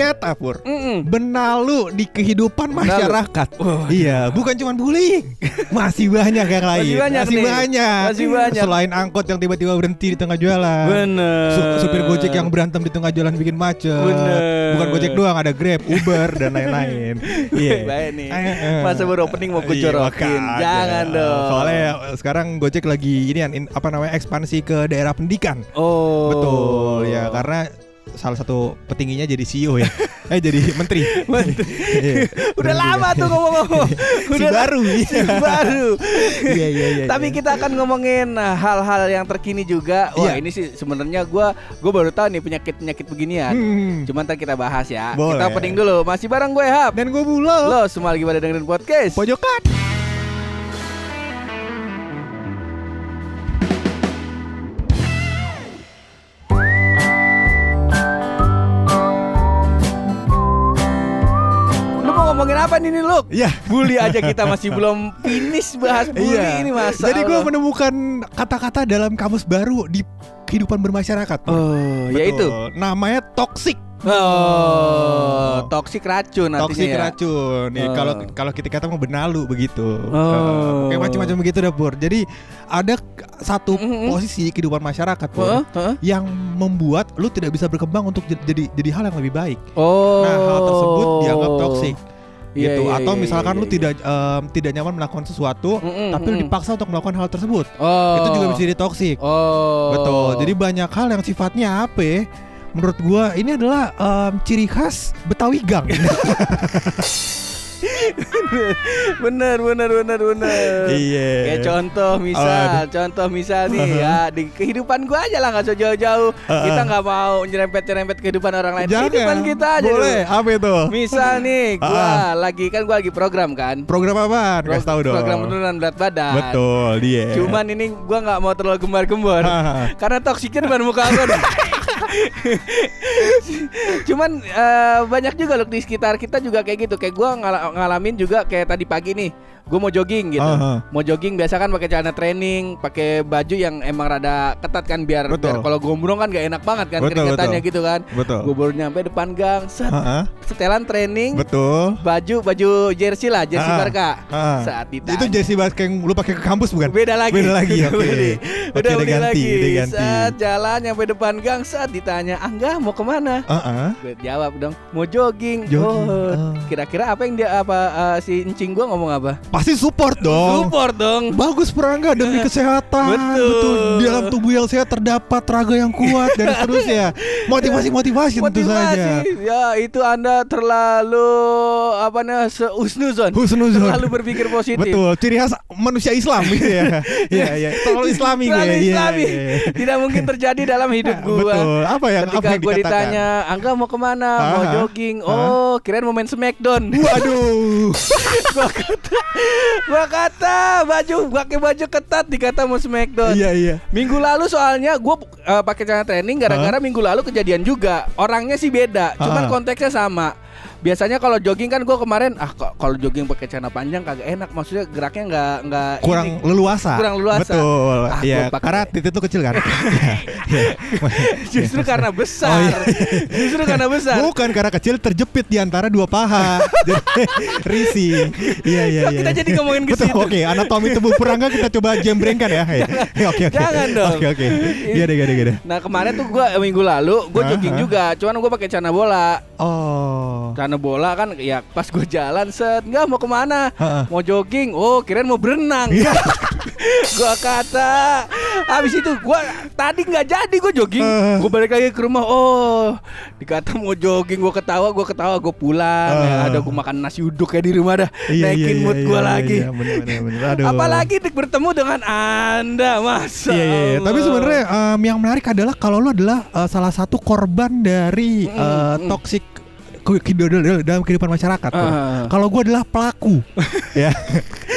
Ternyata Pur Benalu di kehidupan masyarakat Iya bukan cuma bullying Masih banyak yang lain Masih banyak nih. banyak Masih banyak. Selain angkot yang tiba-tiba berhenti di tengah jalan Bener. Su- Supir Gojek yang berantem di tengah jalan bikin macet Bener. Bukan Gojek doang ada Grab, Uber dan lain-lain Iya Baik nih. Eh, eh. Masa baru opening mau Iya, kucorokin. makanya. Jangan dong. Soalnya sekarang Gojek lagi ini in- apa namanya ekspansi ke daerah pendidikan Oh. Betul ya karena salah satu petingginya jadi CEO ya. eh jadi menteri. Iya. Udah lama tuh ngomong-ngomong. Si Udah baru. Si baru. Iya iya iya. Tapi iya. kita akan ngomongin nah, hal-hal yang terkini juga. Wah, Iya. ini sih sebenarnya gua gua baru tahu nih penyakit-penyakit beginian. Hmm. Cuman ntar kita bahas ya. Boleh. Kita opening dulu. Masih bareng gue Hap. dan gue bulo. Lo semua lagi pada dengerin podcast. Pojokan. Apa nih nih lu? Iya. Bully aja kita masih belum finish bahas bully Iya. ini masa. Jadi gue menemukan kata-kata dalam kamus baru di kehidupan bermasyarakat. Oh, Betul. yaitu namanya toxic. Oh, toksik racun artinya Toxic ya. racun. Nih Oh. kalau kalau kita kata mau benalu begitu. Oh. Kayak macam-macam begitu dah Pur. Jadi ada satu Mm-mm. posisi di kehidupan masyarakat. Heeh, heeh. yang membuat lu tidak bisa berkembang untuk jadi jadi, jadi hal yang lebih baik. Oh. Nah, hal tersebut dianggap toksik Iya, gitu. iya, Atau iya, misalkan iya, lu iya. tidak em, tidak nyaman melakukan sesuatu, Mm-mm, tapi lu mm-mm. dipaksa untuk melakukan hal tersebut. Oh. Itu juga bisa jadi toksik. Oh. Betul. Jadi banyak hal yang sifatnya apa? ya? Menurut gua ini adalah em, ciri khas Betawi gang. bener bener bener bener. Iya. Kayak contoh misal, contoh misal nih ya di kehidupan gua aja lah nggak usah jauh-jauh. Uh-uh. Kita nggak mau nyerempet-nyerempet kehidupan orang lain. Kehidupan kita aja Boleh. dulu. Apa itu? Misal nih, gua lagi kan gua lagi program kan. Program apa? Pro- Kasih tahu dong. Program penurunan berat badan. Betul, dia. Cuman ini gua nggak mau terlalu gembar-gembor karena toksiknya depan muka gua nih. Cuman eh, banyak juga loh di sekitar kita juga kayak gitu. Kayak gua ngala- ngalamin juga kayak tadi pagi nih. Gue mau jogging gitu. Aha. Mau jogging biasa kan pakai celana training, pakai baju yang emang rada ketat kan biar, Betul. biar kalau gombrong kan gak enak banget kan Betul, keringetannya betul. gitu kan. Betul. Gue baru nyampe depan gang, set, Heeh. setelan training, Betul. baju baju jersey lah, jersey Ah, Barca. ah. Saat ditanya. Itu jersey basket yang lu pakai ke kampus bukan? Beda lagi. Beda lagi, Udah oke. Udah ganti, lagi. ganti. Saat jalan nyampe depan gang, saat ditanya, "Angga mau ke mana?" Heeh. Gue jawab dong, "Mau jogging." Jogging, Oh, ah. kira-kira apa yang dia apa eh, si encing gua ngomong apa? Pasti support dong. Support dong. Bagus perangga demi kesehatan. Betul. Di dalam tubuh yang sehat terdapat raga yang kuat dan seterusnya. Motivasi-motivasi tentu saja. Motivasi. Ya, itu Anda terlalu apa namanya seusnuzon. Husnuzon. Terlalu berpikir positif. Betul, ciri khas manusia Islam gitu ya. Iya, iya. Terlalu Islami gue. Terlalu Islami. iya, iya. Tidak mungkin terjadi dalam hidup gua. Betul. Apa yang apa Ketika yang gue dikatakan? ditanya, Angga mau ke mana? Mau Ah, jogging? Oh, kirain mau main Smackdown. Waduh. gua kata, gua kata baju pakai baju ketat dikata mau Smackdown. Iya, iya. Minggu lalu soalnya gue pakai celana training gara-gara minggu lalu kejadian juga. Orangnya sih beda, cuman konteksnya sama. Biasanya kalau jogging kan gue kemarin ah kok kalau jogging pakai celana panjang kagak enak, maksudnya geraknya nggak nggak Kurang ini. leluasa. Kurang leluasa. Betul. Ah, Iya, gua pakai- karena titik lu kecil kan. Iya, iya. Justru karena besar. Oh, iya. Justru karena besar. Bukan karena kecil terjepit di antara dua paha. Jadi risi. Iya iya iya. kita jadi ngomongin ke Betul. situ? Oke, anatomi tubuh perangga kita coba jembrengkan ya. Iya. Oke oke. Jangan dong. Oke oke. Iya deh iya deh iya. Nah kemarin tuh gue minggu lalu gue jogging juga, cuman gue pakai celana bola. Oh. Celana bola kan ya pas gue jalan set nggak mau ke mana Heeh. mau jogging oh kirain mau berenang Iya. gua kata habis itu gua tadi nggak jadi gua jogging Eh. gua balik lagi ke rumah oh dikata mau jogging gua ketawa gua ketawa gua pulang Eh. ya, ada gua makan nasi uduk ya di rumah dah Iya, naikin iya, mood iya, gua iya, lagi Iya, bener, bener, bener. Aduh. apalagi dik bertemu dengan anda masa Iya, iya, iya. Allah. Tapi sebenarnya em, yang menarik adalah kalau lu adalah eh, salah satu korban dari Mm, eh, toxic dalam dalam kehidupan masyarakat. Ah. Kalau gua adalah pelaku, ya.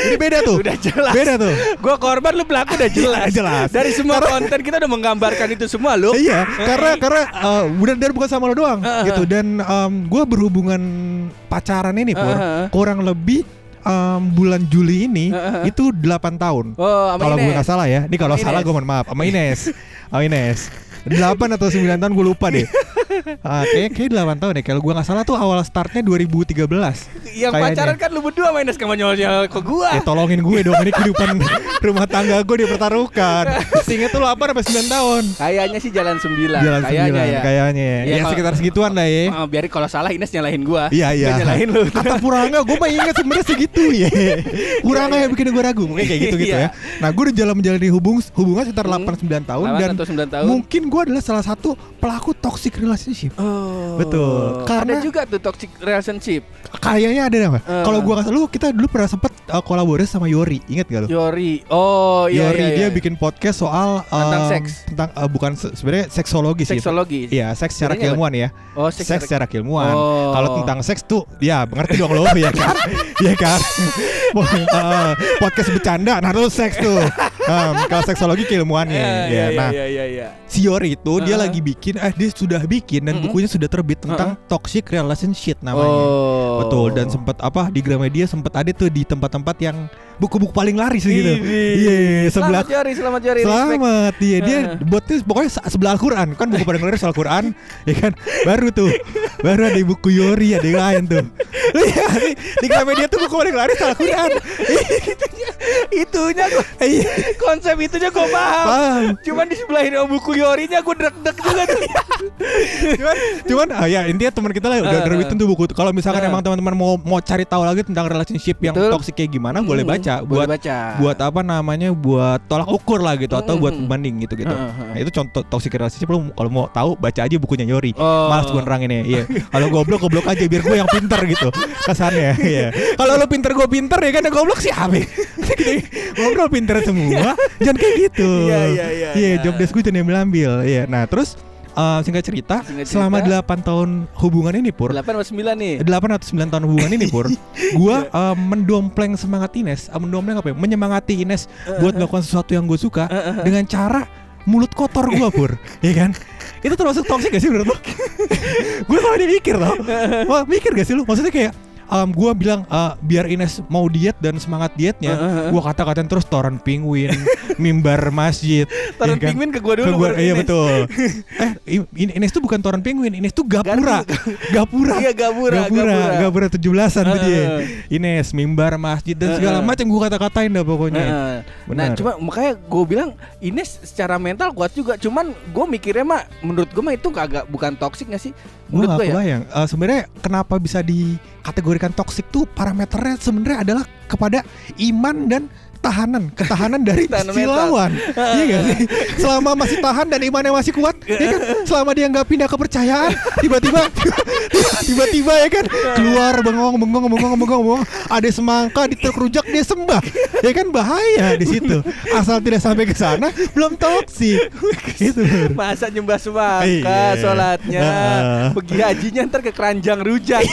Ini beda tuh. Udah jelas. Beda tuh. Gua korban lu pelaku udah jelas. Jelas. Dari semua konten kita udah menggambarkan itu semua lu. Iya, karena karena uh, bukan dan bukan sama lo doang Ah, gitu. Dan gue berhubungan pacaran ini pur Ah, ah. kurang lebih em, bulan Juli ini Heeh. itu 8 tahun. Oh, Kalau gue nggak salah ya. Ini kalau salah gue mohon maaf. Sama Ines. Sama Ines. 8 atau 9 tahun gue lupa deh. Ah, kayak kayak 8 tahun deh. Kalau gue nggak salah tuh awal startnya 2013. Yang Kayaknya. pacaran kan lu berdua main sama nyol-nyol ke gua. Ya tolongin gue dong ini kehidupan rumah tangga gue dipertaruhkan. Sehingga tuh 8 sampai 9 tahun. Kayaknya sih jalan 9. Jalan Kayaknya 9 ya. kayaknya. Iya, Ya, kalau- sekitar segituan lah ya. Oh, biarin kalau salah Ines nyalahin gua. Iya iya. Nyalahin lu. Kata Puranga gue mah ingat sebenarnya segitu ya. Puranga yang bikin gue ragu mungkin kayak gitu gitu Iya. ya. Nah gue udah jalan menjalani hubung hubungan sekitar Hmm. 8 9 tahun 8 dan atau 9 tahun. mungkin gue adalah salah satu pelaku toxic relationship. Oh. Betul. Karena- ada juga tuh toxic relationship. Kayaknya ada apa? Eh. Kalau gue lu kita dulu pernah sempet uh, kolaborasi sama Yori, ingat gak lu? Yori. Oh iya Yori iya, dia iya. bikin podcast soal Tentang um, seks. tentang uh, bukan se- sebenarnya seksologi sih. seksologi. Iya, seks secara Sebenarnya apa? keilmuan ya. Oh, Seks, seks, secara keilmuan. Oh. Kalau tentang seks tuh, ya mengerti dong lo, ya kan? ya kan? Uh, podcast bercanda, nah seks tuh. Um, kalau seksologi keilmuannya. Iya, ya. iya, Nah, iya, iya, iya. Si Yori itu dia Uh-uh. lagi bikin, eh dia sudah bikin dan Mhm. bukunya sudah terbit tentang toxic relationship namanya. Oh. Betul dan sempat apa di Gramedia sempat ada tuh di tempat-tempat yang buku-buku paling laris gitu. Idih. Iya, sebelah Selamat Yori, selamat Yori. respect. Selamat, iya dia Heeh. buatnya pokoknya se- sebelah Al-Quran kan buku paling laris Al-Quran, ya kan baru tuh baru ada buku Yori ada yang lain tuh. Iya di, di Gramedia tuh buku paling laris Al-Quran. Itunya gua Iya, konsep itunya gua paham. paham. Cuman di sebelahin sama buku Yorinya gua deg-deg juga tuh. Cuman, cuman ah, ya intinya teman kita lah udah Heeh. nerbitin tuh buku. Kalau misalkan Heeh. emang teman-teman mau mau cari tahu lagi tentang relationship yang Betul. toxic kayak gimana, boleh Hmm, baca. boleh Buat baca. buat apa namanya buat tolak ukur lah gitu atau buat mm, pembanding gitu gitu. Nah, itu contoh toxic relationship lu kalau mau tahu baca aja bukunya Yori. Oh. Malas gue neranginnya. Iya. Kalau goblok goblok aja biar gue yang pinter gitu. Kesannya. Iya. Kalau lu pinter gue pinter ya kan yang goblok siapa? Ngobrol pinter semua. Jangan kayak gitu. Iya, iya, iya, Iya, iya. job desk gue jangan ambil. Iya. Nah, terus eh, singkat cerita, Singkat cerita. selama 8 tahun hubungan ini Pur. 8 atau 9 nih. 8 atau 9 tahun hubungan ini Pur. Gua eh, mendompleng semangat Ines eh, Mendompleng apa ya? Menyemangati Ines Buat melakukan sesuatu yang gue suka Dengan cara Mulut kotor gua Pur. Ya kan? Itu termasuk toxic gak sih menurut lo? Gue sama dia mikir Wah mikir gak sih lu? Maksudnya kayak em, Gua bilang eh, Biar Ines mau diet Dan semangat dietnya Gua kata-katain terus Toran penguin Mimbar masjid Toran ya kan? penguin ke gua dulu, Ke gua, Iya Ines. betul Eh Ines tuh bukan toran penguin Ines tuh gapura Gapura Iya, gapura, Gapura, gapura. Gapura 17-an tuh dia. Ines, mimbar masjid dan segala macam gua kata-katain dah pokoknya. Nah, Benar. cuma makanya gue bilang Ines secara mental kuat juga. Cuman gue mikirnya mah menurut gue mah itu kagak bukan toksik gak sih? Menurut gak gue ya. kebayang. Eh, sebenarnya kenapa bisa dikategorikan toksik tuh parameternya sebenarnya adalah kepada iman dan tahanan, ketahanan dari lawan. Iya gak sih? Selama masih tahan dan imannya masih kuat, ya kan? Selama dia nggak pindah kepercayaan, tiba-tiba tiba-tiba ya kan keluar bengong bengong bengong bengong bengong ada semangka di rujak dia sembah. Ya kan bahaya di situ. Asal tidak sampai ke sana belum toksik. Itu. Lur. Masa nyembah semangka Iya. sholatnya. Pergi hajinya ntar ke keranjang rujak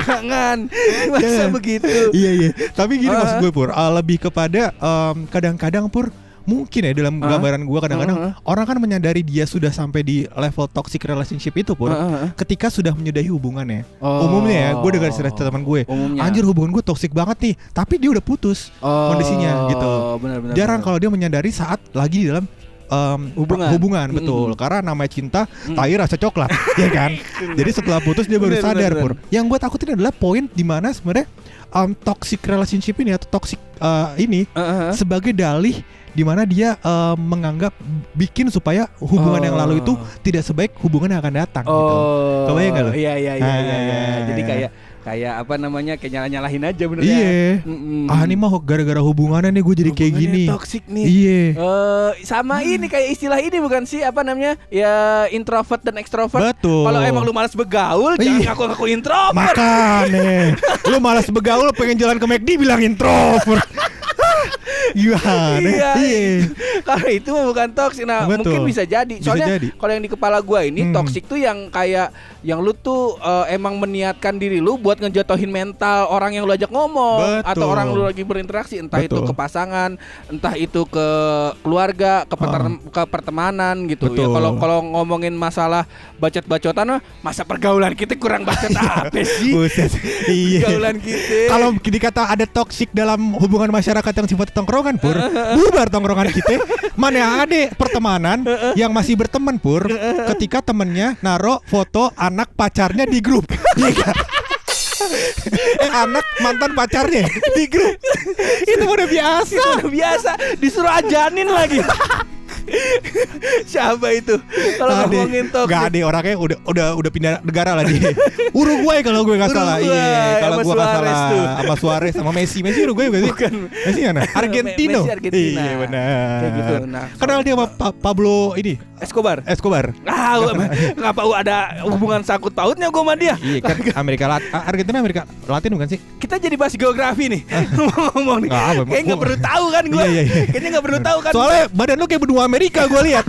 Jangan Masa begitu iya iya tapi gini Ah. maksud gue pur uh, lebih kepada um, kadang-kadang pur mungkin ya dalam gambaran gue kadang-kadang Ah, orang kan menyadari dia sudah sampai di level toxic relationship itu pur Ah, ah, ah. ketika sudah menyudahi hubungannya Oh. umumnya ya gue dengar cerita teman gue Umumnya. anjir hubungan gue toxic banget nih tapi dia udah putus Oh, kondisinya gitu benar-benar, jarang benar. kalau dia menyadari saat lagi di dalam um, Hubungan. hubungan betul Mm. karena namanya cinta tai rasa coklat ya kan jadi setelah putus dia baru Bener, sadar bener, pur yang gue takutin adalah poin di mana sebenarnya um, toxic relationship ini atau toxic uh, ini Heeh. sebagai dalih di mana dia um, menganggap bikin supaya hubungan yang lalu itu Oh. tidak sebaik hubungan yang akan datang gitu. Oh, Kebayang nggak lu? Iya iya iya iya. iya. Ah. Jadi kayak kayak apa namanya kayak nyala nyalahin aja bener Iya. ya. Mm-mm. Ah ini mah gara-gara hubungannya nih gue jadi kayak gini. Toxic nih. Iya. Eh, sama ini kayak istilah ini bukan sih apa namanya ya introvert dan ekstrovert. Betul. Kalau emang lu malas begaul jangan Iya. ngaku-ngaku introvert. Makanya Lu malas begaul pengen jalan ke McD bilang introvert Gimana? Iya. Kalau itu bukan toksik. Nah, Betul. mungkin bisa jadi. Soalnya kalau yang di kepala gua ini Hmm. toksik tuh yang kayak yang lu tuh eh, emang meniatkan diri lu buat ngejatuhin mental orang yang lu ajak ngomong Betul. atau orang lu lagi berinteraksi entah itu Betul. ke pasangan, entah itu ke keluarga, ke, pertem- ke pertemanan gitu. Ya Betul. kalau kalau ngomongin masalah bacot-bacotan mah masa pergaulan kita kurang bacot apa sih? Buset. Iya. Pergaulan kita. Kalau dikata ada toksik dalam hubungan masyarakat yang sifatnya tongkrongan pur, bubar tongkrongan kita. Mana ada pertemanan yang masih berteman pur, ketika temennya naro foto anak pacarnya di grup, Iya kan? eh anak mantan pacarnya di grup, itu udah biasa. Udah biasa disuruh ajanin lagi. Siapa itu? Kalau Ade. ngomongin toksik. Gak ada orangnya udah udah udah pindah negara lah dia. Uruguay kalau gue nggak salah. Iya, kalau gue nggak salah. Sama Suarez sama Messi. Messi Uruguay bukan sih? Bukan. Messi mana? Argentino. Messi Argentina. Iya benar. Kayak gitu. Nah, Kenal dia sama Pa- Pablo ini Escobar. Escobar. Ah, ngapa ada hubungan sangkut pautnya gua sama dia? Iya kan Amerika Latin Argentina Amerika Latin bukan sih? Kita jadi bahas geografi nih. Ngomong nih. Nggak apa, Kayak nggak perlu tahu kan gua. Iya, iya, iya. Kayaknya nggak perlu tahu kan. Soalnya badan lu kayak benua Amerika gue lihat.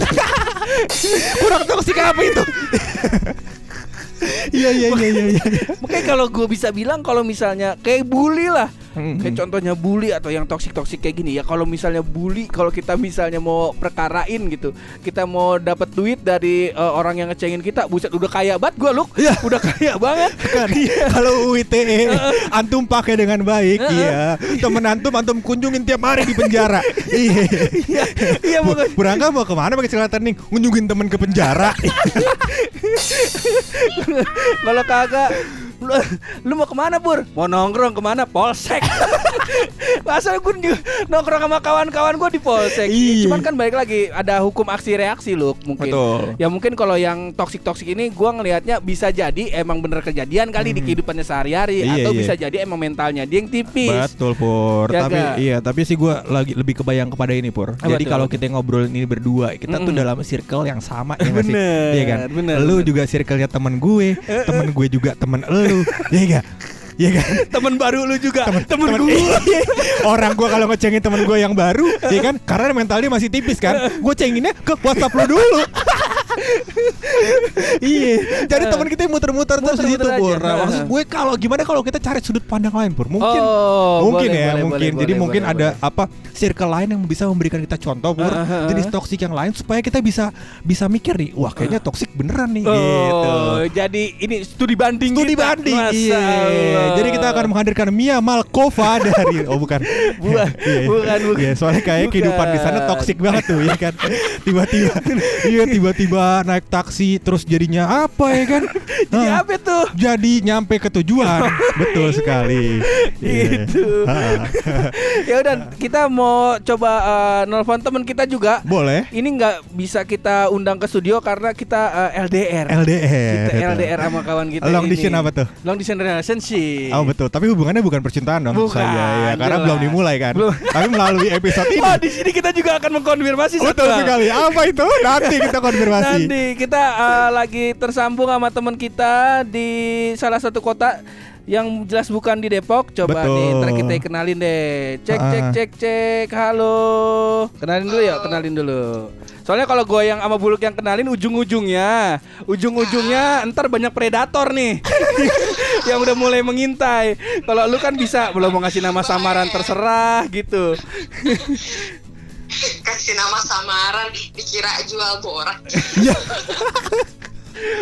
Kurang toksik apa itu? Iya iya iya iya. iya. Makanya kalau gue bisa bilang kalau misalnya kayak bully lah. Mm-mm. Kayak contohnya bully atau yang toksik-toksik kayak gini. Ya kalau misalnya bully kalau kita misalnya mau perkarain gitu kita mau dapat duit dari eh, orang yang ngecengin kita buset udah kaya banget gua lu Iya. udah kaya banget. Kan kalau UITE antum pakai dengan baik iya. Temen antum antum kunjungin tiap hari di penjara. Iya. Iya. Iya Burangga mau ke mana pakai celana nih ngunjungin temen ke penjara. Kalau kagak lu, lu mau ke mana pur mau nongkrong ke mana? Polsek. Masa gue nongkrong sama kawan-kawan gue di polsek? Iya. cuman kan balik lagi ada hukum aksi reaksi lu mungkin. Betul. ya mungkin kalau yang toksik toksik ini gua ngelihatnya bisa jadi emang bener kejadian kali di kehidupannya sehari-hari Iya, atau iya. bisa jadi emang mentalnya dia yang tipis. Betul Pur. Ya Tapi iya Tapi sih gue lagi lebih kebayang kepada ini Pur. Apa Jadi kalau kita ngobrolin ini berdua Kita tuh Mm-mm. dalam circle yang sama ya sih? Bener, Iya kan? bener, Lu bener. juga circle-nya temen gue Temen gue juga temen elu Iya gak? Iya kan? Temen baru lu juga. Temen, Temen- gua. Orang gue kalau ngecengin temen gue yang baru ya kan? Karena mentalnya masih tipis kan? Gue cenginnya ke whatsapp lu dulu. Iya. Jadi teman kita yang muter-muter terus di situ Pur. Nah, Maksud gue kalau gimana kalau kita cari sudut pandang lain Pur? Mungkin Oh, mungkin boleh, ya boleh, mungkin. boleh, jadi boleh, mungkin boleh, ada apa circle lain yang bisa memberikan kita contoh Pur. Ah, ah, ah. jenis toksik yang lain supaya kita bisa bisa mikir nih wah kayaknya toksik beneran nih Oh, gitu. jadi ini studi banding Studi kita. banding iya. Jadi kita akan menghadirkan Mia Malkova dari oh bukan. Bukan, Iya. bukan, bukan. Iya, soalnya kayak Bukan. kehidupan di sana toksik banget tuh ya kan. Tiba-tiba iya tiba-tiba naik taksi terus jadinya apa ya kan? Jadi apa tuh? Jadi nyampe ke tujuan. Betul sekali. Iya. Ha. ya udah kita mau coba eh, nelfon teman kita juga. Boleh. Ini nggak bisa kita undang ke studio karena kita eh, LDR. LDR. Kita itu. LDR sama kawan kita Long ini. distance apa tuh? Long distance relationship. Oh betul, tapi hubungannya bukan percintaan dong Bukan, saya ya, karena jelas. belum dimulai kan. Belum. Tapi melalui episode ini. Oh, di sini kita juga akan mengkonfirmasi Betul satu sekali. Apa itu? Nanti kita konfirmasi. Nanti kita eh, lagi tersambung sama teman kita di salah satu kota yang jelas bukan di Depok. Coba Betul. nih, ntar kita kenalin deh. Cek cek Ah. cek cek. Halo. Kenalin dulu ya, kenalin dulu. Soalnya kalau gue yang sama buluk yang kenalin ujung-ujungnya, ujung-ujungnya ntar banyak predator nih yang udah mulai mengintai. Kalau lu kan bisa belum mau ngasih nama samaran terserah gitu. kasih nama samaran dikira jual borak Iya.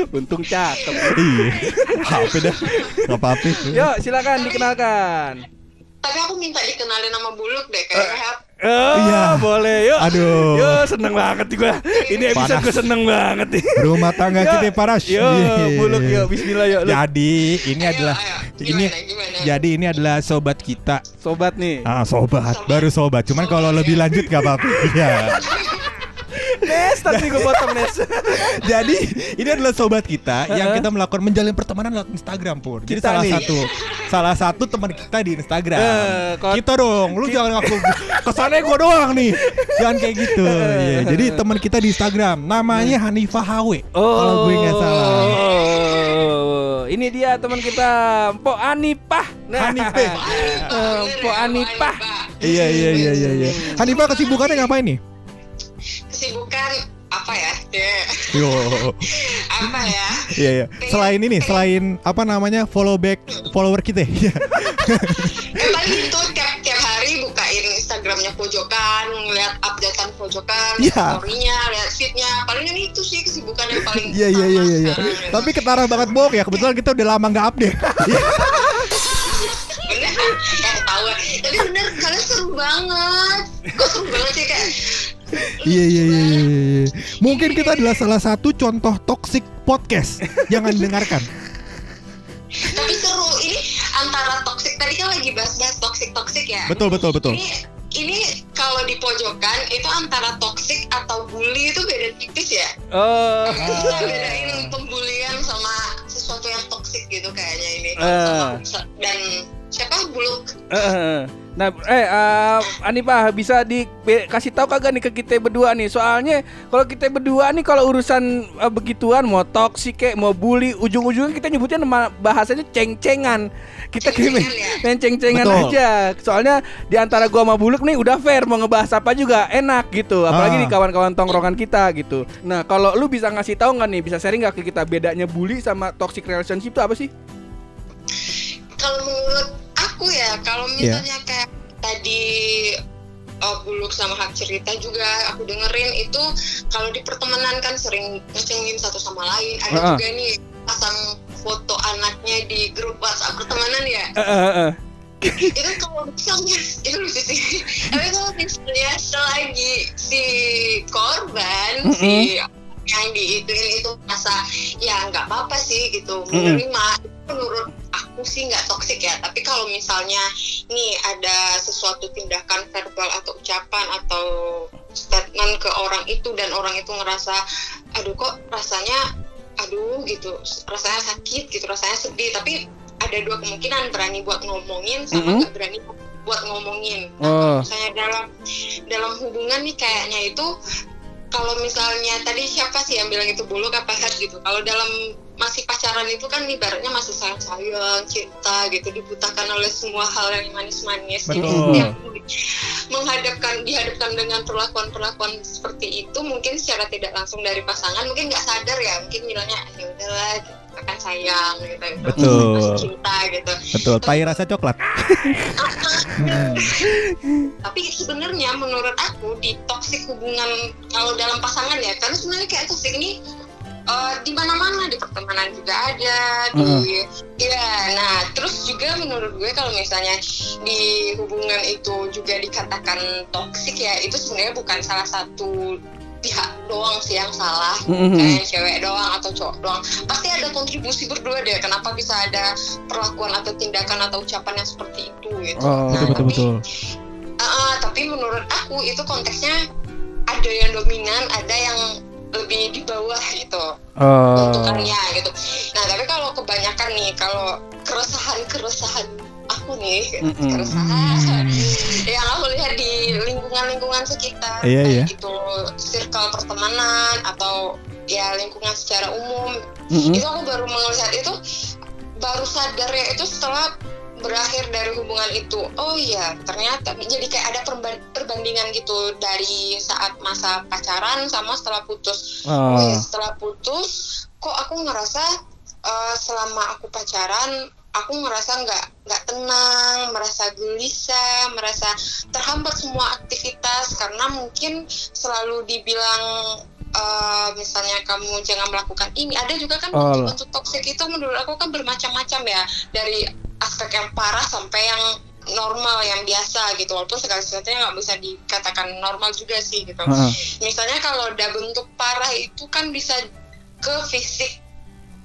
Untung cakep. Iya. Apa dah? Gak apa-apa. Yuk, silakan dikenalkan. Tapi aku minta dikenalin nama buluk deh kayak Oh, Iya. boleh yuk. Aduh. Yuk, seneng banget gue. Ini episode gue seneng banget nih. Rumah tangga Yuk, kita panas. Yuk, Iya. buluk yuk. Bismillah yuk. Lu Jadi ini Ayo, adalah ayo. ini Gimana, gimana? jadi ini adalah sobat kita. sobat nih. Ah, sobat, baru sobat. Cuman kalau lebih lanjut gak apa-apa. Iya. Nes, tapi gue potong Nes. Jadi ini adalah sobat kita yang kita melakukan menjalin pertemanan lewat Instagram pur. Jadi salah nih. satu salah satu teman kita di Instagram. Eh, kita dong, lu jangan ngaku kesannya gue doang nih. Jangan kayak gitu. Iya, Jadi teman kita di Instagram namanya Hanifah HW. Kalau gue nggak salah. Oh, ini dia teman kita, Mpok Anipah. Hanifah. Eh, Mpok Anipah. Iya iya iya iya iya. Hanifah kesibukannya ngapain nih? Kesibukan apa ya? Ya, Yo. apa ya? Iya iya. Selain ini, selain apa namanya follow back follower kita. ya? Eh, paling itu tiap tiap hari bukain Instagramnya pojokan, ngeliat updatean pojokan, Iya. storynya, lihat feednya. Palingan itu sih kesibukan yang paling Iya iya iya iya. iya. Tapi ketara banget bok ya. Kebetulan kita udah lama nggak update. bener eh tahu tapi bener kalian seru banget kok seru banget sih kayak Iya iya iya iya. iya. Mungkin kita adalah salah satu contoh toxic podcast. Jangan dengarkan. tapi seru ini antara toxic tadi kan lagi bahas-bahas toxic toxic ya Betul betul betul. ini ini kalau di pojokan itu antara toxic atau bully itu beda tipis ya Oh. bisa bedain pembulian sama sesuatu yang toxic gitu kayaknya ini Eh. Sama- dan siapa buluk Nah, eh uh, Anipah bisa dikasih tahu kagak nih ke kita berdua nih? Soalnya kalau kita berdua nih kalau urusan eh, begituan mau toksik kayak mau bully, ujung-ujungnya kita nyebutnya nama bahasanya ceng-cengan. Kita kirim Ceng-cengan ya? main ceng-cengan Betul. aja. Soalnya di antara gua sama Buluk nih udah fair mau ngebahas apa juga enak gitu. Apalagi Ah. di kawan-kawan tongkrongan kita gitu. Nah, kalau lu bisa ngasih tahu nggak nih, bisa sharing nggak ke kita bedanya bully sama toxic relationship itu apa sih? Kalau menurut aku ya kalau Iya. misalnya kayak tadi uh, buluk sama hak cerita juga aku dengerin itu kalau di pertemanan kan sering ngecengin satu sama lain ada Ah, ah. juga nih pasang foto anaknya di grup WhatsApp pertemanan ya eh, eh. itu kalau misalnya itu lucu sih tapi kalau misalnya selagi si korban si yang diituin itu merasa ya nggak apa-apa sih gitu menerima. Itu menurut aku sih nggak toksik ya. Tapi kalau misalnya nih ada sesuatu tindakan verbal atau ucapan atau statement ke orang itu dan orang itu ngerasa aduh kok rasanya aduh gitu. Rasanya sakit gitu rasanya sedih. Tapi ada dua kemungkinan berani buat ngomongin sama Mm-mm. nggak berani buat ngomongin. Oh. nah, kalau misalnya dalam dalam hubungan nih kayaknya itu kalau misalnya tadi siapa sih yang bilang itu buluk apa head gitu? Kalau dalam masih pacaran itu kan ibaratnya masih sayang sayang cinta gitu dibutakan oleh semua hal yang manis-manis. Jadi Betul. setiap menghadapkan dihadapkan dengan perlakuan-perlakuan seperti itu mungkin secara tidak langsung dari pasangan mungkin nggak sadar ya mungkin bilangnya ya udahlah gitu, sayang gitu, gitu. Betul. cinta gitu Betul. Tai rasa coklat. tapi sebenarnya menurut aku di toxic hubungan kalau dalam pasangan ya karena sebenarnya kayak toxic ini eh, di mana-mana di pertemanan juga ada di ya nah terus juga menurut gue kalau misalnya di hubungan itu juga dikatakan toxic ya itu sebenarnya bukan salah satu pihak doang sih yang salah Mhm. kayak cewek doang atau cowok doang pasti ada kontribusi berdua deh kenapa bisa ada perlakuan atau tindakan atau ucapan yang seperti itu gitu Oh, Nah, betul tapi betul. Uh, tapi menurut aku itu konteksnya ada yang dominan, ada yang lebih di bawah gitu bentukannya gitu. Nah tapi kalau kebanyakan nih, kalau keresahan-keresahan aku nih, Mm-mm. keresahan yang aku lihat di lingkungan-lingkungan sekitar, Iya, iya. itu circle pertemanan atau ya lingkungan secara umum, Mm-mm. itu aku baru melihat itu baru sadar ya itu setelah berakhir dari hubungan itu oh iya ternyata jadi kayak ada perban- perbandingan gitu dari saat masa pacaran sama setelah putus oh Oh. iya setelah putus kok aku ngerasa eh, selama aku pacaran aku ngerasa nggak nggak tenang merasa gelisah merasa terhambat semua aktivitas karena mungkin selalu dibilang eh, misalnya kamu jangan melakukan ini ada juga kan Oh. bentuk toksik itu menurut aku kan bermacam-macam ya dari aspek yang parah sampai yang normal yang biasa gitu walaupun segala sesuatunya nggak bisa dikatakan normal juga sih gitu Heeh. misalnya kalau udah bentuk parah itu kan bisa ke fisik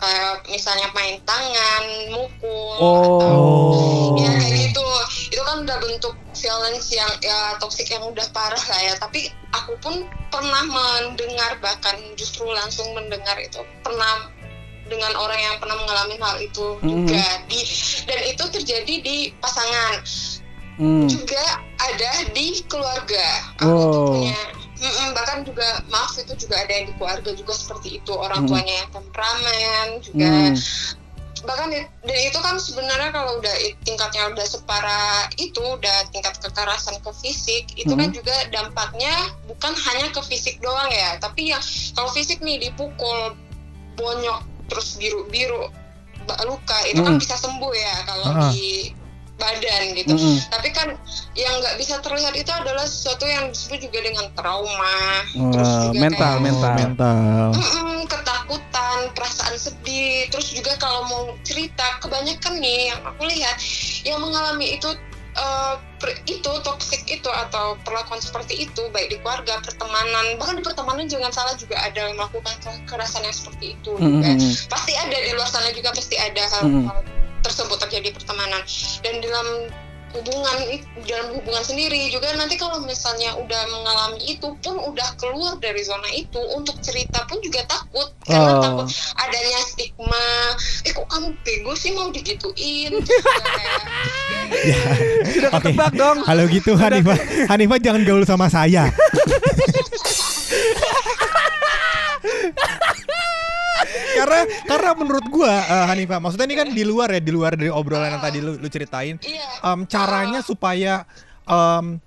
kayak misalnya main tangan, mukul, atau Oh. ya kayak gitu. Itu kan udah bentuk violence yang ya toxic yang udah parah lah ya. Tapi aku pun pernah mendengar bahkan justru langsung mendengar itu pernah dengan orang yang pernah mengalami hal itu Mhm. juga di dan itu terjadi di pasangan Hmm. juga ada di keluarga. Aku tuh Oh. punya Mm-mm, bahkan juga maaf itu juga ada yang di keluarga juga seperti itu orang Mm. tuanya yang temperamen juga Hmm. bahkan dan itu kan sebenarnya kalau udah tingkatnya udah separah itu udah tingkat kekerasan ke fisik itu kan Mhm. juga dampaknya bukan hanya ke fisik doang ya tapi yang kalau fisik nih dipukul bonyok terus biru biru luka itu Mhm. kan bisa sembuh ya kalau Ah. di badan gitu tapi kan yang nggak bisa terlihat itu adalah sesuatu yang disebut juga dengan trauma terus Wah, juga mental, kayak- mental. Mental. Ketakutan, perasaan sedih, terus juga kalau mau cerita, kebanyakan nih yang aku lihat yang mengalami itu eh, per- itu toxic itu atau perlakuan seperti itu baik di keluarga, pertemanan, bahkan di pertemanan jangan salah juga ada yang melakukan kekerasan yang seperti itu juga. Mm-mm. Pasti ada di luar sana juga pasti ada hal-hal tersebut terjadi di pertemanan dan dalam hubungan dalam hubungan sendiri juga nanti kalau misalnya udah mengalami itu pun udah keluar dari zona itu untuk cerita pun juga takut karena Oh. takut adanya stigma eh kok kamu bego sih mau digituin juga kayak, Sudah Oke. ketebak dong. Kalau gitu Hanifah, Hanifah jangan gaul sama saya. karena karena menurut gua eh, Hanifah, maksudnya ini kan di luar ya, di luar dari obrolan yang tadi lu, lu ceritain. iya Em, caranya supaya em,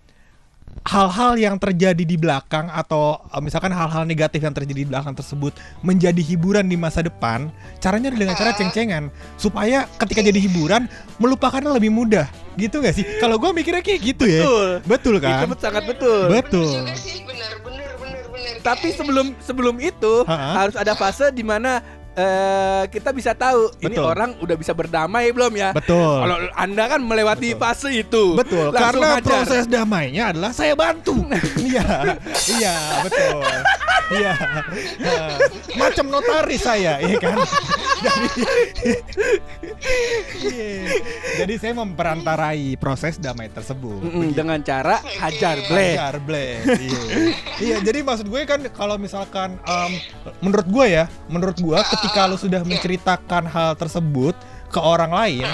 hal-hal yang terjadi di belakang atau eh, misalkan hal-hal negatif yang terjadi di belakang tersebut menjadi hiburan di masa depan, caranya dengan cara ceng-cengan supaya ketika jadi hiburan melupakannya lebih mudah. Gitu gak sih? Kalau gua mikirnya kayak gitu ya. Betul. Betul kan? Itu sangat betul. Betul. bener juga sih bener bener bener bener Tapi sebelum sebelum itu Ha-ha. harus ada fase di mana eh, kita bisa tahu ini Betul. orang udah bisa berdamai belum ya. Betul. Kalau Anda kan melewati Betul. fase itu. Betul, Langsung karena hajar. proses damainya adalah saya bantu. iya, iya, betul. Iya, Nah, macam notaris saya, iya kan? Jadi, jadi saya memperantarai proses damai tersebut. Mm-mm, Begitu. dengan cara hajar bleh. Hajar bleh. Iya. iya, jadi maksud gue kan kalau misalkan em, menurut gue ya, menurut gue ketika lu sudah menceritakan hal tersebut ke orang lain,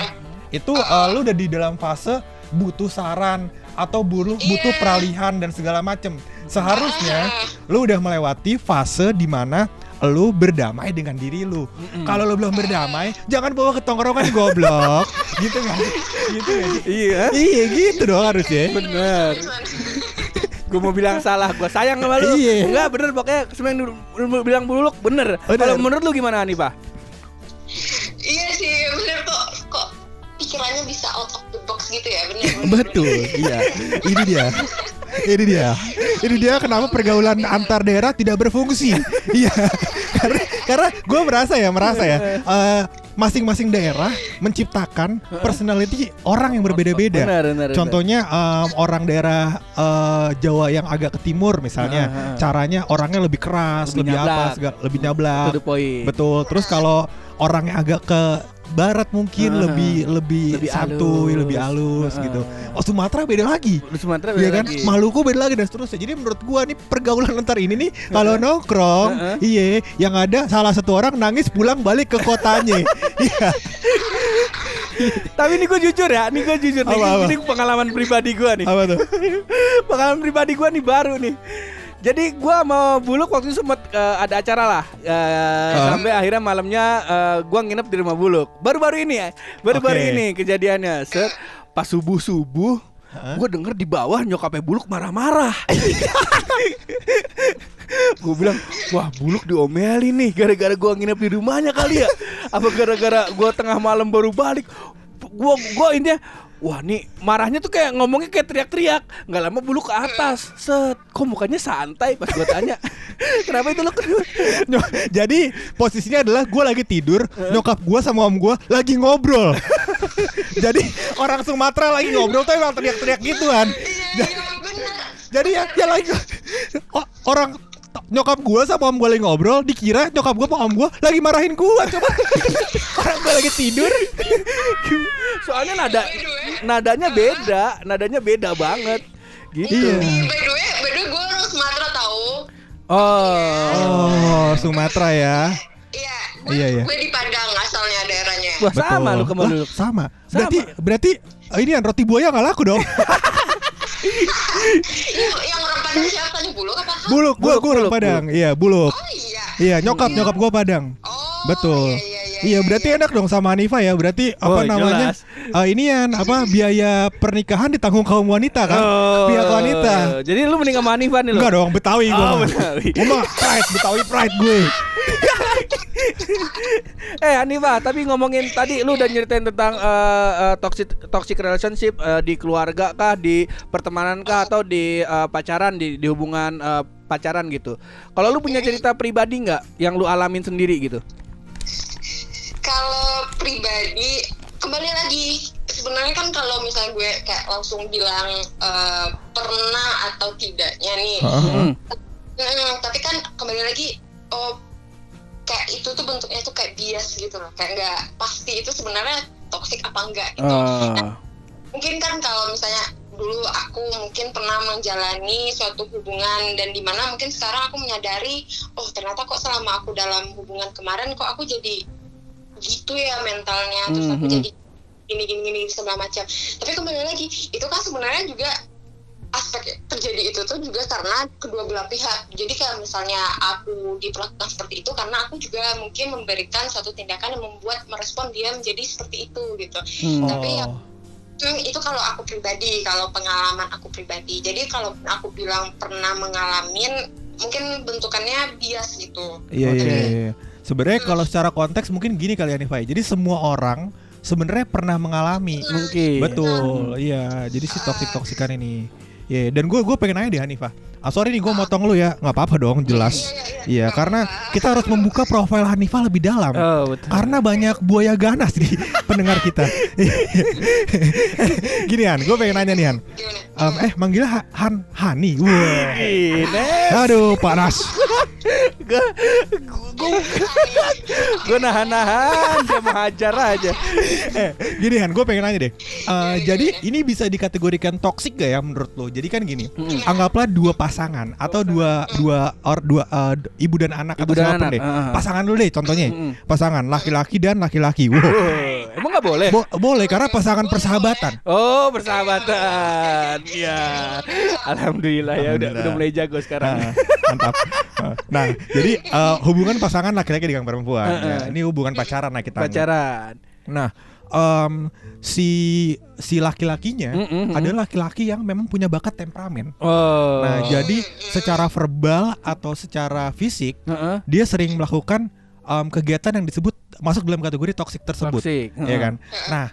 itu eh, lu udah di dalam fase butuh saran atau butuh butuh Iya. peralihan dan segala macem. Seharusnya lu udah melewati fase di mana lu berdamai dengan diri lu. Kalau lu belum berdamai, jangan bawa ke tongkrongan goblok. gitu kan? Gitu kan? Iya. Iya gitu dong harusnya. Bener. Gue mau bilang salah, gue sayang sama lu. Iya. Enggak bener pokoknya lu bilang buluk bener. Bener. Kalau menurut lu gimana nih pak? iya sih bener kok kok pikirannya bisa out of the box gitu ya bener bener, Betul, iya. Ini dia. Ini dia. Ini dia kenapa pergaulan antar daerah tidak berfungsi. Iya. karena karena gue merasa ya, merasa ya. eh, masing-masing daerah menciptakan personality orang yang berbeda-beda. Bener, bener. Contohnya em, orang daerah eh, Jawa yang agak ke timur misalnya, caranya orangnya lebih keras, Lebih lebih, apa, segala- lebih nyablak. Betul. Terus kalau orang yang agak ke barat mungkin Ah, lebih lebih, lebih santuy, lebih halus Ah. gitu. Oh Sumatera beda lagi. Sumatera Iya beda kan? lagi. Maluku beda lagi dan seterusnya. Jadi menurut gua nih pergaulan antar ini nih kalau nongkrong, Heeh. iya, yang ada salah satu orang nangis pulang balik ke kotanya. Iya. Tapi ini gue jujur ya, ini gue jujur nih. Apa, apa? Ini pengalaman pribadi gue nih. Apa tuh? pengalaman pribadi gue nih baru nih. Jadi gue mau buluk waktu itu sempat eh, ada acara lah Eh, Ah. sampai akhirnya malamnya eh, gua nginep di rumah buluk. Baru-baru ini ya, baru-baru Oke. ini kejadiannya. Set pas subuh subuh, gue denger di bawah nyokapnya buluk marah-marah. gue bilang, wah buluk diomelin nih gara-gara gua nginep di rumahnya kali ya. Apa gara-gara gua tengah malam baru balik? Gua gua intinya Wah nih marahnya tuh kayak ngomongnya kayak teriak-teriak. Nggak lama bulu ke atas. Set. Kok mukanya santai pas gua tanya? Kenapa itu lo Jadi posisinya adalah gua lagi tidur, nyokap gua sama om gua lagi ngobrol. Jadi orang Sumatera lagi ngobrol tuh emang teriak-teriak gituan. iya bener. Jadi ya, ya lagi. O- orang nyokap gua sama om gua lagi ngobrol dikira nyokap gua sama om gua lagi marahin gua coba. Orang gua lagi tidur. Soalnya nada Nadanya beda Nadanya beda banget. Gitu. Iya. By the way by the way gue orang Sumatera tahu Oh. Oh Sumatera ya. Iya gue Iya, iya. gue di Padang asalnya daerahnya. Wah sama lu ke mana dulu sama. Berarti berarti eh, ini yang roti buaya nggak laku dong yang, yang orang Padang siapa nih? Buluk apa buluk gua Buluk, orang buluk, Padang. Iya buluk oh iya. Iya nyokap nyokap gua Padang. Oh Betul. iya iya iya Iya berarti enak dong sama Hanifa ya Berarti apa Oh, namanya jelas. eh, Inian apa biaya pernikahan ditanggung kaum wanita kan Oh, Pihak wanita Jadi lu mending sama Hanifah nih lu. Enggak dong Betawi gue Oh, Betawi. Mah pride Betawi pride gue Eh Hanifah, tapi ngomongin tadi lu udah nyeritain tentang eh, eh, toxic toxic relationship eh, di keluarga kah, di pertemanan kah atau di eh, pacaran di di hubungan eh, pacaran gitu. Kalau lu punya cerita pribadi nggak yang lu alamin sendiri gitu? Kalau pribadi kembali lagi sebenarnya kan kalau misalnya gue kayak langsung bilang eh, pernah atau tidaknya nih. Hmm. Hmm, tapi kan kembali lagi oh kayak itu tuh bentuknya tuh kayak bias gitu loh kayak nggak pasti itu sebenarnya toksik apa enggak gitu. Ah. Mungkin kan kalau misalnya dulu aku mungkin pernah menjalani suatu hubungan dan di mana mungkin sekarang aku menyadari oh ternyata kok selama aku dalam hubungan kemarin kok aku jadi gitu ya mentalnya terus aku Mhm. jadi gini gini gini segala macam tapi kembali lagi itu kan sebenarnya juga aspek terjadi itu tuh juga karena kedua belah pihak jadi kayak misalnya aku diperlakukan seperti itu karena aku juga mungkin memberikan suatu tindakan yang membuat merespon dia menjadi seperti itu gitu Hmm. Tapi ya- Oh. Hmm, itu kalau aku pribadi, kalau pengalaman aku pribadi. Jadi kalau aku bilang pernah mengalamin, mungkin bentukannya bias gitu. Iya iya Jadi, iya. Sebenarnya kalau secara konteks mungkin gini kali ya Nifai. Jadi semua orang sebenarnya pernah mengalami. Mungkin. Betul. Iya. Jadi si toksik toksikan ini. Iya. Dan gue gue pengen nanya deh Hanifah. Ah sorry nih gue motong lu ya. nggak apa-apa dong jelas. Iya karena kita harus membuka profil Hanifah lebih dalam. Oh, betul. Karena banyak buaya ganas di pendengar kita. Gini Han, gue pengen nanya nih Han. Em, eh manggilnya Ha- Han Hani. Wah. Ini Aduh panas. gue nahan-nahan dia mau hajar aja. eh, gini Han, gue pengen nanya deh. Eh, jadi ini bisa dikategorikan toksik gak ya menurut lo? Jadi kan gini, anggaplah dua pasangan atau dua dua or dua eh, d- ibu dan anak Ibu atau dan siapa pun anak, deh. ah. Pasangan dulu deh contohnya. Mm-mm. Pasangan laki-laki dan laki-laki. Wow. Oh, emang nggak boleh? Bo- boleh karena pasangan persahabatan. Oh persahabatan, ya. Alhamdulillah ya udah Alhamdulillah. udah mulai jago sekarang. Ah, mantap. Ah, Nah, jadi eh, hubungan pasangan laki-laki dengan perempuan. Ah, ah. Ya, ini hubungan pacaran lah kita. Pacaran. Nah, em, si si laki-lakinya Mm, mm, mm. adalah laki-laki yang memang punya bakat temperamen. Oh. Nah, jadi secara verbal atau secara fisik Heeh. dia sering melakukan em, kegiatan yang disebut masuk dalam kategori toksik tersebut, Toxic. ya kan? Nah,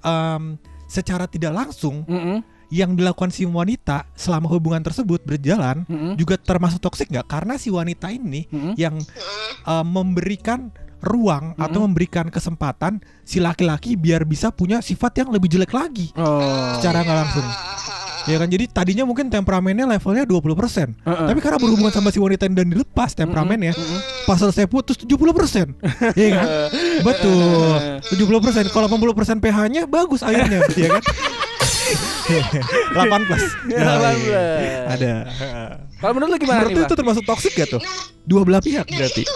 em, secara tidak langsung Mm-mm. yang dilakukan si wanita selama hubungan tersebut berjalan Mm-mm. juga termasuk toksik nggak? Karena si wanita ini yang Hmm, em, memberikan ruang atau memberikan kesempatan si laki-laki biar bisa punya sifat yang lebih jelek lagi Oh. secara nggak langsung. Ya kan jadi tadinya mungkin temperamennya levelnya 20% Heeh. Tapi karena berhubungan sama si wanita dan dilepas temperamennya Pas selesai putus 70% Iya kan? Betul 70% Kalau 80% pH-nya bagus airnya ya kan? 8 plus Ya, Nah, 18. iya. Ada Kalau menurut lu gimana Menurut nih, itu termasuk toksik gak tuh? Dua belah pihak berarti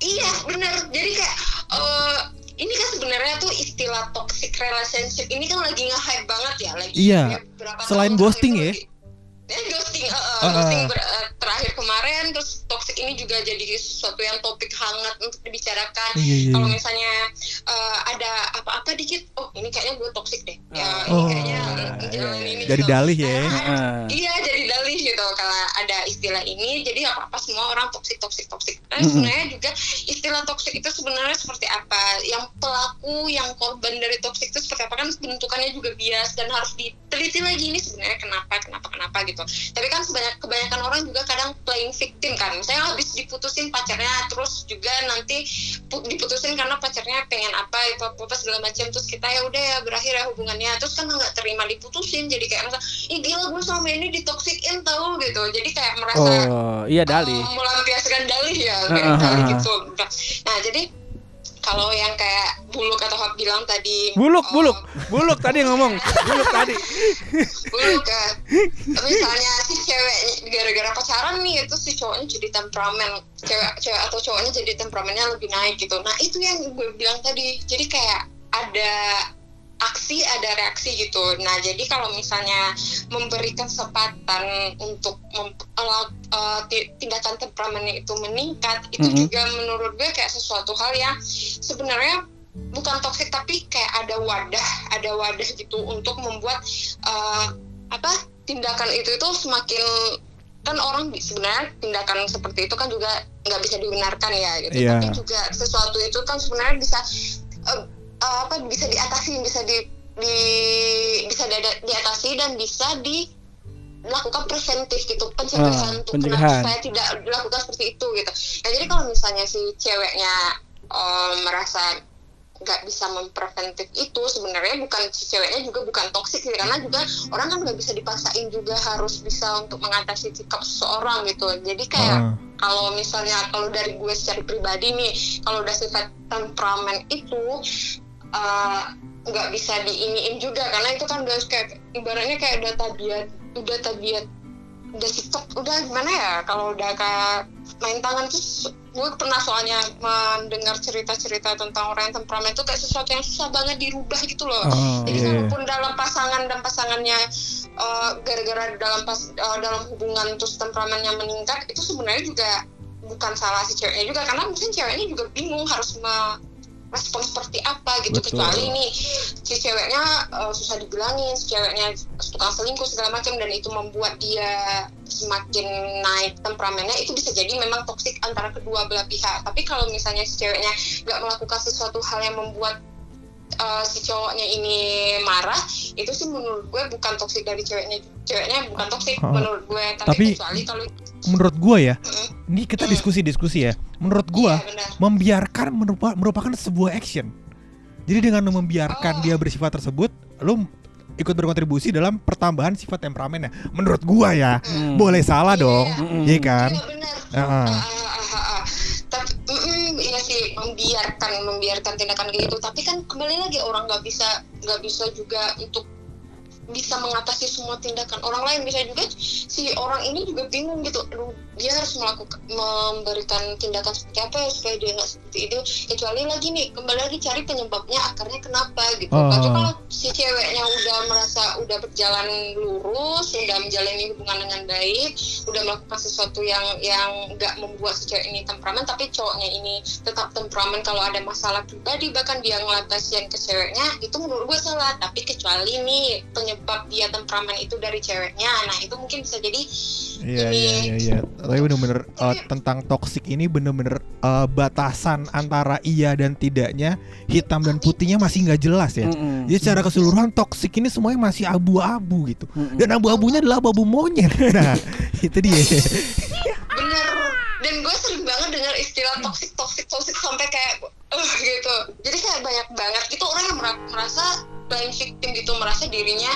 iya benar. Jadi kayak eh, ini kan sebenarnya tuh istilah toxic relationship ini kan lagi nge-hype banget ya lagi. Iya. ya, Selain ghosting ya. lagi- Ya, ghosting, eh, ber- eh, terakhir kemarin terus toxic ini juga jadi sesuatu yang topik hangat untuk dibicarakan. Iya, iya, Kalau iya. misalnya eh, ada apa-apa dikit, oh ini kayaknya gue toxic deh. Ya, Oh, ini kayaknya iya. ini Jadi gitu. dalih ya. Heeh. Iya jadi dalih gitu kalau ada istilah ini jadi apa apa semua orang toksik toksik toksik. Nah Mm-mm. sebenarnya juga istilah toksik itu sebenarnya seperti apa? Yang pelaku yang korban dari toksik itu seperti apa kan bentukannya juga bias dan harus diteliti lagi ini sebenarnya kenapa kenapa kenapa gitu. Tapi kan sebanyak kebanyakan orang juga kadang playing victim kan. Misalnya habis diputusin pacarnya terus juga nanti pu- diputusin karena pacarnya pengen apa itu apa, apa segala macam terus kita ya udah ya berakhir ya hubungannya terus kan nggak terima diputusin jadi kayak merasa ih gila gue selama ini ditoksikin tahu gitu jadi kayak merasa Oh, iya dalih. uh, melampiaskan dalih ya kayak ah, dalih ah. gitu nah jadi kalau yang kayak buluk atau Hap bilang tadi Buluk, oh, buluk, buluk tadi ngomong, buluk tadi. buluk ya. Misalnya si cewek gara-gara pacaran nih itu si cowoknya jadi temperamen. Cewek cewek atau cowoknya jadi temperamennya lebih naik gitu. Nah itu yang gue bilang tadi. Jadi kayak ada aksi ada reaksi gitu. Nah jadi kalau misalnya memberikan kesempatan untuk mem- ti- tindakan temperamennya itu meningkat, itu Mhm. juga menurut gue kayak sesuatu hal yang sebenarnya bukan toksik tapi kayak ada wadah, ada wadah gitu untuk membuat eh, apa tindakan itu itu semakin kan orang sebenarnya tindakan seperti itu kan juga nggak bisa dibenarkan ya gitu Iya. tapi juga sesuatu itu kan sebenarnya bisa eh, eh, apa bisa diatasi bisa di, di bisa di- diatasi dan bisa dilakukan preventif gitu pencegahan Ah, untuk pencegahan. kenapa supaya tidak dilakukan seperti itu gitu nah jadi kalau misalnya si ceweknya eh, merasa nggak bisa mempreventif itu sebenarnya bukan si ceweknya juga bukan toksik sih karena juga orang kan nggak bisa dipaksain juga harus bisa untuk mengatasi sikap seseorang gitu jadi kayak Ah. kalau misalnya kalau dari gue secara pribadi nih kalau udah sifat temperamen itu eh, nggak bisa diiniin juga karena itu kan udah kayak ibaratnya kayak udah tabiat udah tabiat udah sikap udah gimana ya kalau udah kayak main tangan tuh gue pernah soalnya mendengar cerita-cerita tentang orang yang temperamen itu kayak sesuatu yang susah banget dirubah gitu loh Oh, jadi iya. walaupun dalam pasangan dan pasangannya eh, gara-gara dalam pas eh, dalam hubungan terus temperamennya meningkat itu sebenarnya juga bukan salah si ceweknya juga karena mungkin ceweknya juga bingung harus merespon seperti apa gitu Betul. kecuali nih si ceweknya eh, susah dibilangin si ceweknya tukang selingkuh segala macam dan itu membuat dia semakin naik temperamennya itu bisa jadi memang toksik antara kedua belah pihak tapi kalau misalnya si ceweknya nggak melakukan sesuatu hal yang membuat uh, si cowoknya ini marah itu sih menurut gue bukan toksik dari ceweknya ceweknya bukan toksik Oh. menurut gue tapi, Tapi- kecuali kalau Menurut gua ya, Mm, ini kita diskusi-diskusi ya. Menurut gua iya, membiarkan merupa- merupakan sebuah action. Jadi dengan membiarkan Oh. dia bersifat tersebut, lu ikut berkontribusi dalam pertambahan sifat temperamennya. Menurut gua ya, Hmm. boleh salah Iya. dong, iya kan? Iya ah. Tapi mm, iya sih membiarkan membiarkan tindakan kayak gitu. Tapi kan kembali lagi orang nggak bisa nggak bisa juga untuk bisa mengatasi semua tindakan orang lain. Bisa juga si orang ini juga bingung gitu. Aduh dia harus melakukan memberikan tindakan seperti apa ya supaya dia nggak seperti itu. Kecuali lagi nih kembali lagi cari penyebabnya akarnya kenapa gitu. Oh. Tapi kalau si ceweknya udah merasa udah berjalan lurus udah menjalani hubungan dengan baik udah melakukan sesuatu yang yang nggak membuat si cewek ini temperamen tapi cowoknya ini tetap temperamen kalau ada masalah pribadi bahkan dia ngelatasin ke ceweknya itu menurut gue salah. Tapi kecuali nih penyebab dia temperamen itu dari ceweknya nah itu mungkin bisa jadi Iya Ini- iya iya iya. Tapi bener-bener uh, tentang toxic ini bener-bener uh, batasan antara iya dan tidaknya, hitam dan putihnya masih nggak jelas ya. Mm-mm. Jadi secara keseluruhan toxic ini semuanya masih abu-abu gitu. Mm-mm. Dan abu-abunya adalah abu-abu monyet. Nah, itu dia. bener dan gue sering banget dengar istilah toxic toxic toxic sampai kayak eh gitu. Jadi kayak banyak banget. Gitu orang yang mera- merasa playing victim gitu merasa dirinya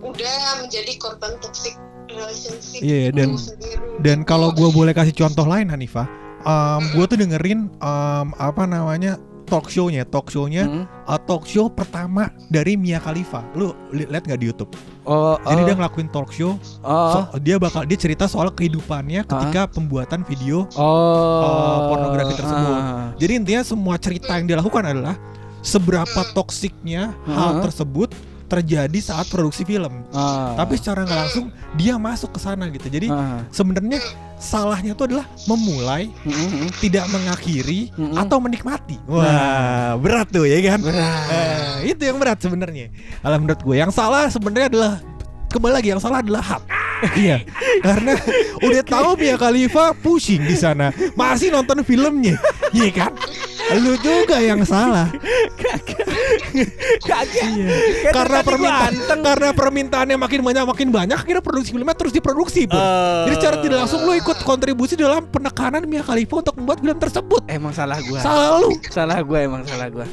udah menjadi korban toxic relationship Iya, itu dan- sendiri. Dan gitu. kalau gue boleh kasih contoh lain Hanifah, um, gue tuh dengerin um, apa namanya talk show-nya, talk show-nya, Mm. uh, talk show pertama dari Mia Khalifa. Lu li- lihat nggak di YouTube? Oh, Jadi oh, dia ngelakuin talk show, oh, so- dia bakal dia cerita soal kehidupannya ketika pembuatan video. oh, uh, pornografi tersebut. ah. Jadi intinya semua cerita yang dia lakukan adalah seberapa toksiknya hal Hmm. tersebut terjadi saat produksi film. Ah. Tapi secara nggak langsung dia masuk ke sana gitu. Jadi Ah. sebenarnya salahnya itu adalah memulai Mm-mm. tidak mengakhiri Mm-mm. atau menikmati. Wah, berat tuh ya kan? Berat. Eh, itu yang berat sebenarnya. Kalau menurut gue yang salah sebenarnya adalah kembali lagi yang salah adalah hak. Iya, karena udah tahu Mia Khalifa pusing di sana, masih nonton filmnya, iya kan? Lu juga yang salah. Kagak. Iya. Karena permintaan karena permintaannya makin banyak makin banyak, akhirnya produksi filmnya terus diproduksi, Bro. Eh. Jadi secara tidak langsung lu ikut kontribusi dalam penekanan Mia Khalifa untuk membuat film tersebut. Emang salah gua. Salah lu. Salah gua emang salah gua.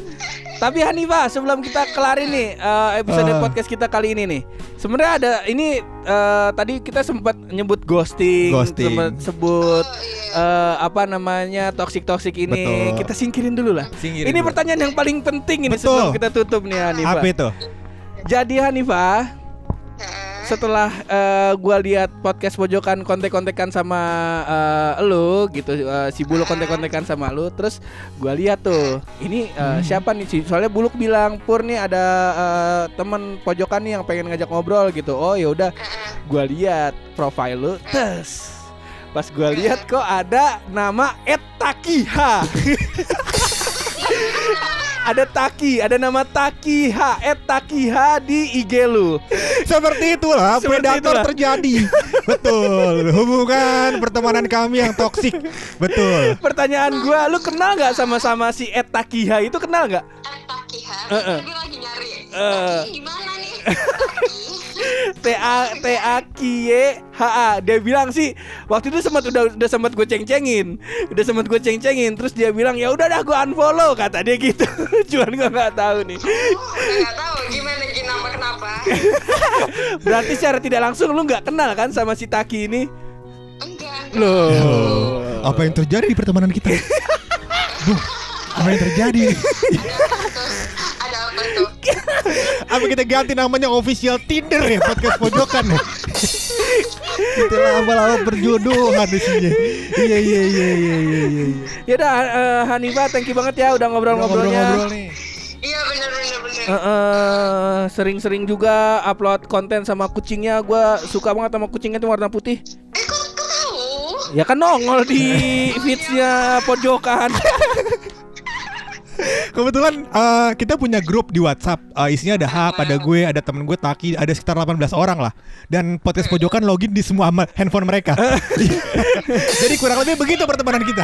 Tapi Hanifah, sebelum kita kelarin nih eh, episode Ah. podcast kita kali ini nih. Sebenarnya ada ini eh, tadi kita sempat nyebut ghosting, Ghosting. sempat sebut Oh, iya. eh, apa namanya toxic-toxic ini. Betul. Kita singkirin dulu lah. Singkirin ini dulu. pertanyaan yang paling penting ini Betul. sebelum kita tutup nih Hanifah. Apa itu? Jadi Hanifah. Setelah eh, gua lihat podcast pojokan kontek-kontekan sama eh, lu gitu eh, si Buluk kontek-kontekan sama lu terus gua lihat tuh ini eh, siapa nih? Sih soalnya Buluk bilang Pur nih ada eh, temen pojokan nih yang pengen ngajak ngobrol gitu. Oh ya udah. Gua lihat profile lu tes. Pas gua lihat kok ada nama Ed Takiha ada Taki, ada nama Takiha, Ed Takiha di IG lu. Seperti itulah Seperti predator itulah. terjadi. Betul. Hubungan pertemanan kami yang toksik. Betul. Pertanyaan gua, lu kenal nggak sama-sama si Ed Takiha itu kenal nggak? Eh, Takiha, Heeh. gue lagi nyari. Eh. Taki gimana nih? Taki. T A T A K Y H A. Dia bilang sih waktu itu sempat udah udah sempat gue ceng-cengin, udah sempat gue ceng-cengin. Terus dia bilang ya udah dah gue unfollow kata dia gitu. Cuman gue nggak tahu nih. Oh, udah gak tahu gimana kenapa kenapa. Berarti secara tidak langsung lu nggak kenal kan sama si Taki ini? Enggak. Loh. Oh, apa yang terjadi di pertemanan kita? Duh, apa yang terjadi? Terus ada apa tuh? Apa kita ganti namanya official Tinder ya podcast pojokan ya? Kita lama-lama berjodohan di sini. Iya iya iya iya iya iya. Ya udah eh, Hanifa, thank you banget ya udah ngobrol-ngobrolnya. Ngobrol-ngobrol nih. Iya bener bener bener. Eh, eh, sering-sering juga upload konten sama kucingnya. Gua suka banget sama kucingnya itu warna putih. Eh kok, kok tahu? Ya kan nongol di feedsnya pojokan. Kebetulan eh, kita punya grup di WhatsApp. Eh, isinya ada Hap, ada gue, ada temen gue Taki, ada sekitar 18 orang lah. Dan podcast pojokan login di semua handphone mereka. Jadi kurang lebih begitu pertemanan kita.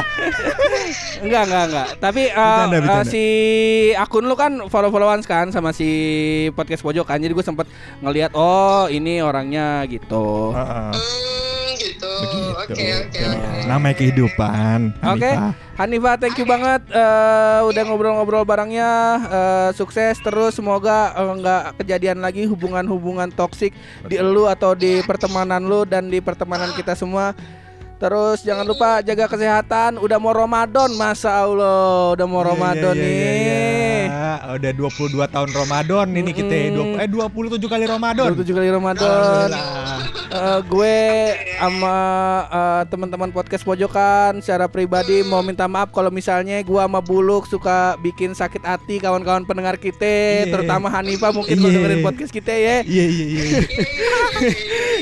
enggak, enggak, enggak. Tapi eh, Bercanda, eh, bercanda. si akun lu kan follow-followan kan sama si podcast pojokan. Jadi gue sempet ngelihat oh ini orangnya gitu. Gitu. Begitu. Oke oke oke. Namanya kehidupan. Oke, Hanifah. Hanifa, thank you banget eh, udah ngobrol-ngobrol barengnya. Eh, sukses terus, semoga eh, nggak kejadian lagi hubungan-hubungan toksik di elu atau di pertemanan lu dan di pertemanan kita semua. Terus jangan lupa jaga kesehatan. Udah mau Ramadan, masa Allah, udah mau Iya, Ramadan iya, iya, nih. iya, iya. Udah 22 tahun Ramadan ini kita. Mm-mm. Dua- Eh 27 kali Ramadan. 27 kali Ramadan. Eh, gue sama eh, teman-teman podcast pojokan secara pribadi mau minta maaf kalau misalnya gue sama Buluk suka bikin sakit hati kawan-kawan pendengar kita, Iya. terutama Hanifa mungkin lo Iya. dengerin podcast kita ya. Iya iya iya.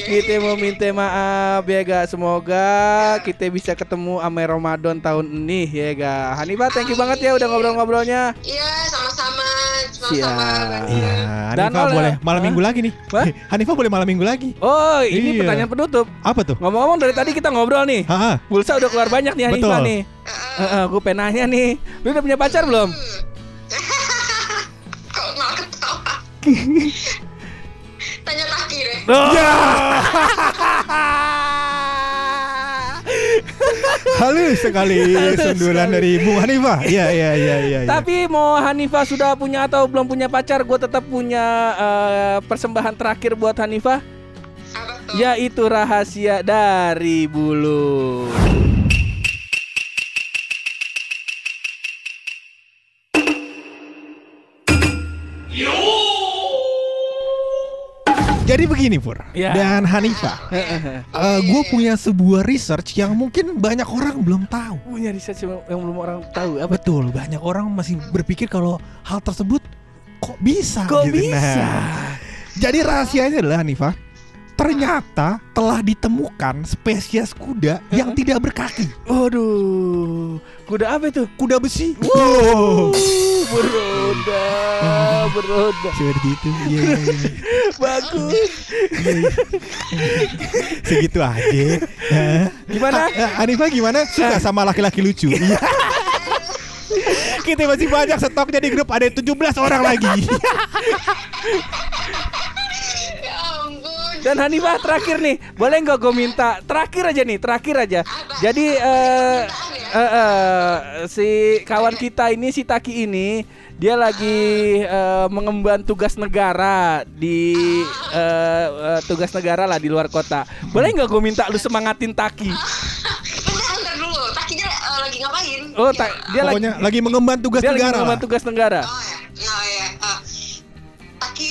Kita mau minta maaf ya ga semoga kita bisa ketemu sama Ramadan tahun ini ya ga. Hanifa thank you banget ya udah ngobrol-ngobrolnya. Iya sama-sama. Sama-sama. Siap. Iya, Dan Hanifah oleh- boleh malam Hah? minggu lagi nih. Hah? Hanifah boleh malam minggu lagi. Oh ini Iya. pertanyaan penutup. Apa tuh? Ngomong-ngomong dari tadi kita ngobrol nih. Haha. Pulsa udah keluar banyak nih Hanifa Betul. nih. gue penanya nih, lu udah punya pacar belum? Kok malah ketawa? Tanya Taki deh. Halus sekali sundulan dari Bung Hanifah. Iya iya iya iya. iya. Tapi mau Hanifa sudah punya atau belum punya pacar, gue tetap punya eh, persembahan terakhir buat Hanifa, Apa tuh? yaitu rahasia dari bulu. Jadi begini Pur Ya. dan Hanifah. gue punya sebuah research yang mungkin banyak orang belum tahu. punya research yang yang belum orang tahu apa? Betul, banyak orang masih berpikir kalau hal tersebut kok bisa. Kok gitu. bisa? Nah, jadi rahasianya adalah Hanifah, ternyata telah ditemukan spesies kuda yang tidak berkaki. Waduh, kuda apa itu? Kuda besi. Wow. Beroda, beroda, Seperti itu. Iya, iya, iya. bagus. Segitu aja. Gimana? Eh, Hanifah gimana? Suka sama laki-laki lucu? Iya. Kita masih banyak stoknya di grup ada 17 orang lagi. Dan Hanifah terakhir nih, boleh nggak gue minta terakhir aja nih, terakhir aja. Jadi eh eh, eh, si kawan kita ini si Taki ini dia lagi eh, mengemban tugas negara di eh, eh, tugas negara lah di luar kota. Boleh nggak gue minta lu semangatin Taki? Lagi ngapain? Oh, ta- dia lagi Pokoknya lagi mengemban tugas dia lagi negara. mengemban lah. tugas negara. Oh ya, oh ya. Ah. Taki,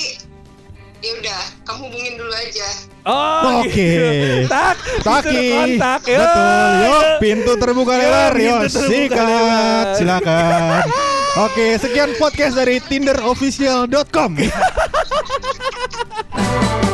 ya udah. kamu hubungin dulu aja. Oh, Oke. gitu. Tak, Taki. kontak. Yo, Betul. Yuk, yo. pintu terbuka Yo, lebar. terbuka sikat. Silakan. Oke, sekian podcast dari tinderofficial.com.